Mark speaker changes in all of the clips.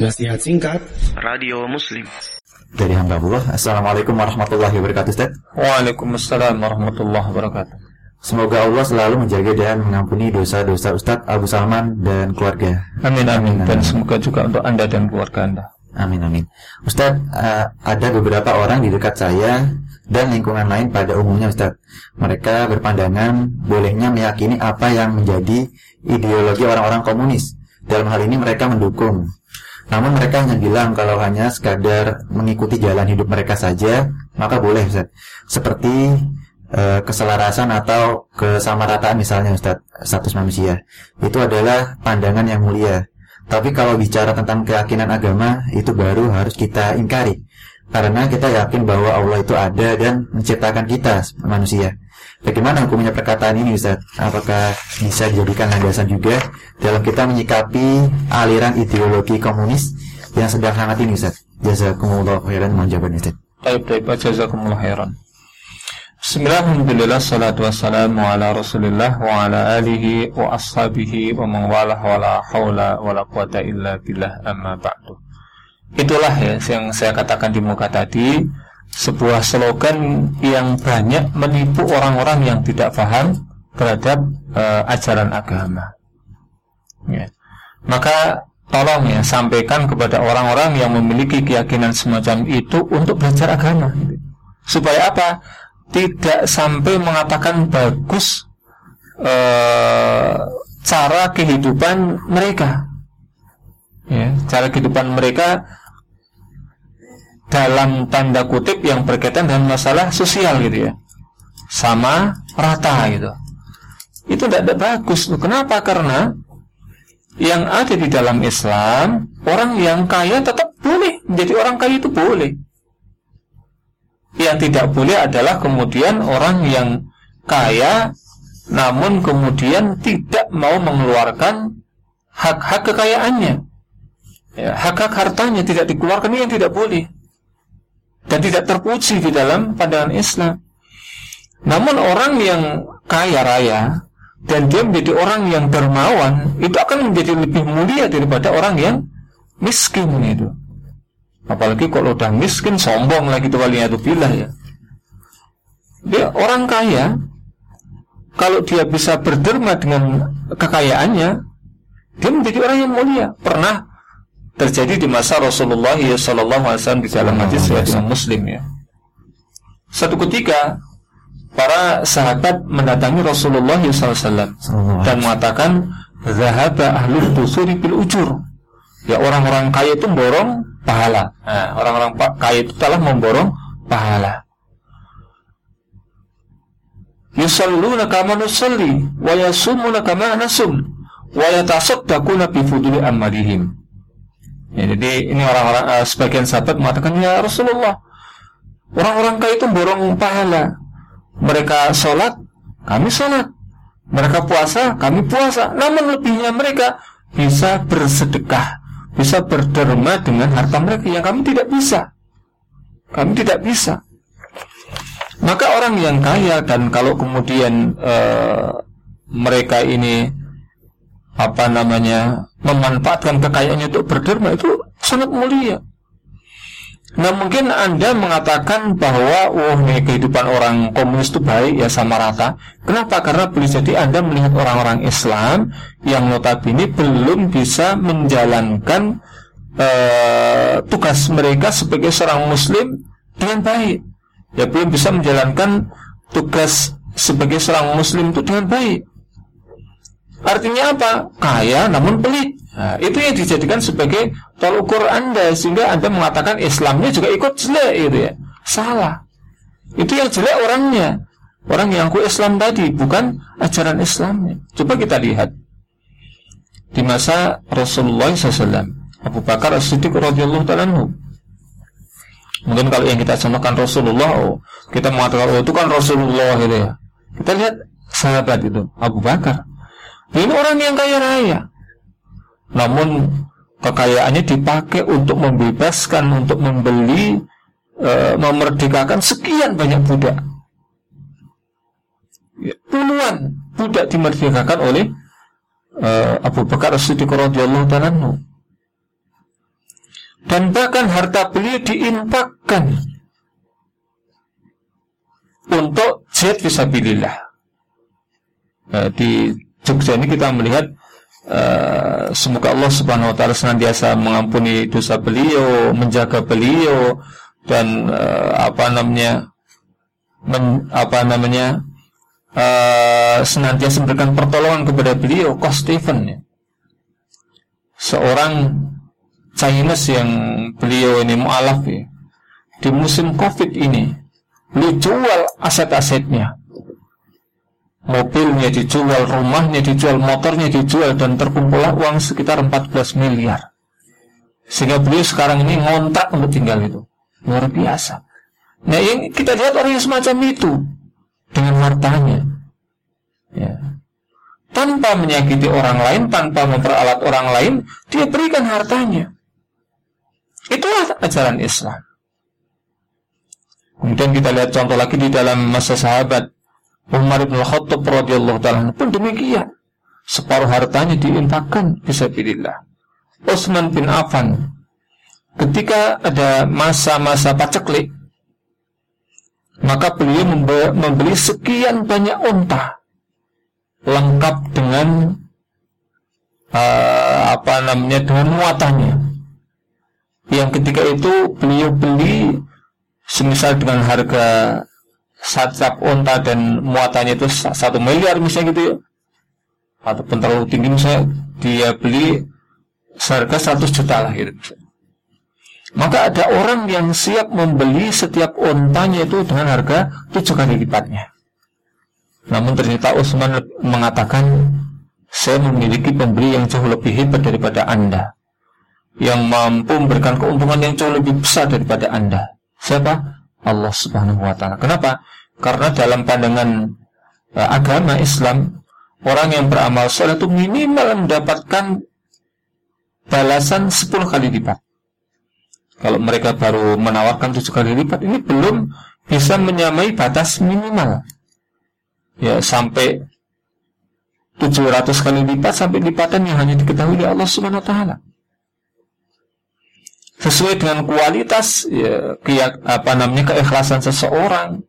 Speaker 1: Nasihat singkat
Speaker 2: Radio Muslim
Speaker 3: dari hamba Allah. Assalamualaikum warahmatullahi wabarakatuh, Ustaz.
Speaker 4: Waalaikumsalam warahmatullahi wabarakatuh.
Speaker 3: Semoga Allah selalu menjaga dan mengampuni dosa-dosa Ustadz Abu Salman dan keluarga.
Speaker 4: Amin amin. Dan semoga juga untuk Anda dan keluarga Anda.
Speaker 3: Amin amin. Ustadz, uh, ada beberapa orang di dekat saya dan lingkungan lain pada umumnya Ustadz. Mereka berpandangan bolehnya meyakini apa yang menjadi ideologi orang-orang komunis. Dalam hal ini mereka mendukung namun mereka hanya bilang kalau hanya sekadar mengikuti jalan hidup mereka saja, maka boleh Ustaz. Seperti e, keselarasan atau kesamarataan misalnya Ustaz, status manusia. Itu adalah pandangan yang mulia. Tapi kalau bicara tentang keyakinan agama, itu baru harus kita ingkari. Karena kita yakin bahwa Allah itu ada dan menciptakan kita manusia. Bagaimana hukumnya perkataan ini Ustaz? Apakah bisa dijadikan landasan juga dalam kita menyikapi aliran ideologi komunis yang sedang hangat ini Ustaz? Jazakumullah khairan jawabannya Ustaz.
Speaker 4: Baik, baik, jazakumullah khairan. Bismillahirrahmanirrahim Salatu wassalamu ala rasulillah Wa ala alihi wa ashabihi Wa mengwalah wa la hawla wa la quwata illa billah amma ba'du Itulah ya yang saya katakan di muka tadi sebuah slogan yang banyak menipu orang-orang yang tidak paham terhadap uh, ajaran agama. Ya. Maka tolong ya sampaikan kepada orang-orang yang memiliki keyakinan semacam itu untuk belajar agama. Supaya apa? Tidak sampai mengatakan bagus uh, cara kehidupan mereka. Ya, cara kehidupan mereka dalam tanda kutip yang berkaitan dengan masalah sosial gitu ya. Sama rata gitu. Itu tidak bagus. Kenapa? Karena yang ada di dalam Islam orang yang kaya tetap boleh menjadi orang kaya itu boleh. Yang tidak boleh adalah kemudian orang yang kaya namun kemudian tidak mau mengeluarkan hak-hak kekayaannya. Ya, hak-hak hartanya tidak dikeluarkan ini yang tidak boleh dan tidak terpuji di dalam pandangan Islam. Namun orang yang kaya raya dan dia menjadi orang yang dermawan itu akan menjadi lebih mulia daripada orang yang miskin itu. Apalagi kalau udah miskin sombong lagi tuh bilah ya. Dia orang kaya kalau dia bisa berderma dengan kekayaannya dia menjadi orang yang mulia. Pernah terjadi di masa Rasulullah ya Sallallahu Alaihi Wasallam di dalam hadis riwayat Muslim ya. Satu ketika para sahabat mendatangi Rasulullah SAW dan mengatakan zahaba ahlul dusuri bil ujur. Ya orang-orang kaya itu memborong pahala. Nah, orang-orang kaya itu telah memborong pahala. Yusalluna kama nusalli wa yasumuna kama nasum wa yatasaddaquna bi fuduli amalihim Ya, jadi ini orang-orang uh, sebagian sahabat mengatakan ya Rasulullah orang-orang kaya itu borong pahala. Mereka sholat, kami sholat. Mereka puasa, kami puasa. Namun lebihnya mereka bisa bersedekah, bisa berderma dengan harta mereka yang kami tidak bisa. Kami tidak bisa. Maka orang yang kaya dan kalau kemudian uh, mereka ini apa namanya memanfaatkan kekayaannya untuk berderma itu sangat mulia. Nah mungkin Anda mengatakan bahwa oh nih kehidupan orang komunis itu baik ya sama rata. Kenapa? Karena boleh jadi Anda melihat orang-orang Islam yang notabene belum bisa menjalankan uh, tugas mereka sebagai seorang Muslim dengan baik. Ya belum bisa menjalankan tugas sebagai seorang Muslim itu dengan baik. Artinya apa? Kaya namun pelit. Nah, itu yang dijadikan sebagai tol ukur Anda sehingga Anda mengatakan Islamnya juga ikut jelek gitu ya. Salah. Itu yang jelek orangnya. Orang yang aku Islam tadi bukan ajaran Islamnya. Coba kita lihat di masa Rasulullah SAW, Abu Bakar As-Siddiq radhiyallahu taala Mungkin kalau yang kita contohkan Rasulullah, oh, kita mengatakan oh itu kan Rasulullah gitu ya. Kita lihat sahabat itu Abu Bakar ini orang yang kaya raya. Namun kekayaannya dipakai untuk membebaskan, untuk membeli, e, memerdekakan sekian banyak budak. Ya, puluhan budak dimerdekakan oleh e, Abu Bakar As-Siddiq radhiyallahu taala dan bahkan harta beliau diinfakkan untuk jihad fisabilillah. Nah, di Jogja ini kita melihat uh, semoga Allah Subhanahu wa taala senantiasa mengampuni dosa beliau, menjaga beliau dan uh, apa namanya men, apa namanya uh, senantiasa memberikan pertolongan kepada beliau, Kos Stephen ya. Seorang Chinese yang beliau ini mualaf ya. Di musim Covid ini beliau jual aset-asetnya. Mobilnya dijual, rumahnya dijual, motornya dijual dan terkumpullah uang sekitar 14 miliar. Sehingga beliau sekarang ini ngontrak untuk tinggal itu. Luar biasa. Nah, yang kita lihat orang yang semacam itu dengan hartanya. Ya. Tanpa menyakiti orang lain, tanpa memperalat orang lain, dia berikan hartanya. Itulah ajaran Islam. Kemudian kita lihat contoh lagi di dalam masa sahabat Umar bin Khattab radhiyallahu taala pun demikian. Separuh hartanya diinfakkan bisa pilihlah. Utsman bin Affan ketika ada masa-masa paceklik maka beliau membeli sekian banyak unta lengkap dengan uh, apa namanya dengan muatannya yang ketika itu beliau beli semisal dengan harga satu unta dan muatannya itu satu miliar misalnya gitu ya ataupun terlalu tinggi misalnya dia beli seharga 100 juta lah gitu maka ada orang yang siap membeli setiap ontanya itu dengan harga tujuh kali lipatnya. Namun ternyata Utsman mengatakan, saya memiliki pembeli yang jauh lebih hebat daripada Anda. Yang mampu memberikan keuntungan yang jauh lebih besar daripada Anda. Siapa? Allah Subhanahu wa taala. Kenapa? Karena dalam pandangan uh, agama Islam, orang yang beramal soleh itu minimal mendapatkan balasan 10 kali lipat. Kalau mereka baru menawarkan tujuh kali lipat, ini belum bisa menyamai batas minimal. Ya, sampai 700 kali lipat sampai lipatan yang hanya diketahui oleh Allah Subhanahu wa taala. Sesuai dengan kualitas ya, keyak, apa namanya keikhlasan seseorang.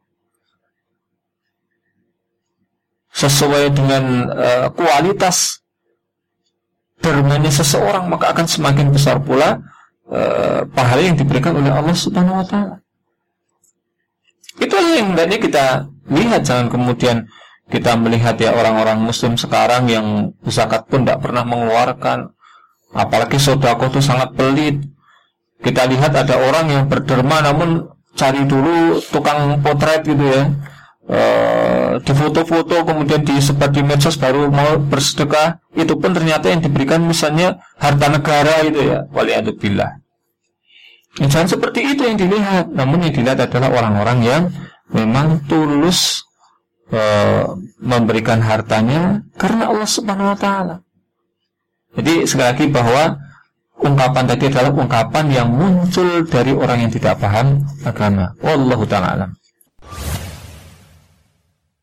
Speaker 4: Sesuai dengan uh, kualitas dermanya seseorang maka akan semakin besar pula Eh, pahala yang diberikan oleh Allah Subhanahu wa taala. Itulah yang hendaknya kita lihat jangan kemudian kita melihat ya orang-orang muslim sekarang yang zakat pun tidak pernah mengeluarkan apalagi sodako itu sangat pelit kita lihat ada orang yang berderma namun cari dulu tukang potret gitu ya. E, di foto-foto kemudian disebar di medsos baru mau bersedekah itu pun ternyata yang diberikan misalnya harta negara itu ya. Waliyadzubillah Jangan seperti itu yang dilihat, namun yang dilihat adalah orang-orang yang memang tulus e, memberikan hartanya karena Allah Subhanahu wa taala. Jadi sekali lagi bahwa ungkapan tadi adalah ungkapan yang muncul dari orang yang tidak paham agama. Wallahu taala alam.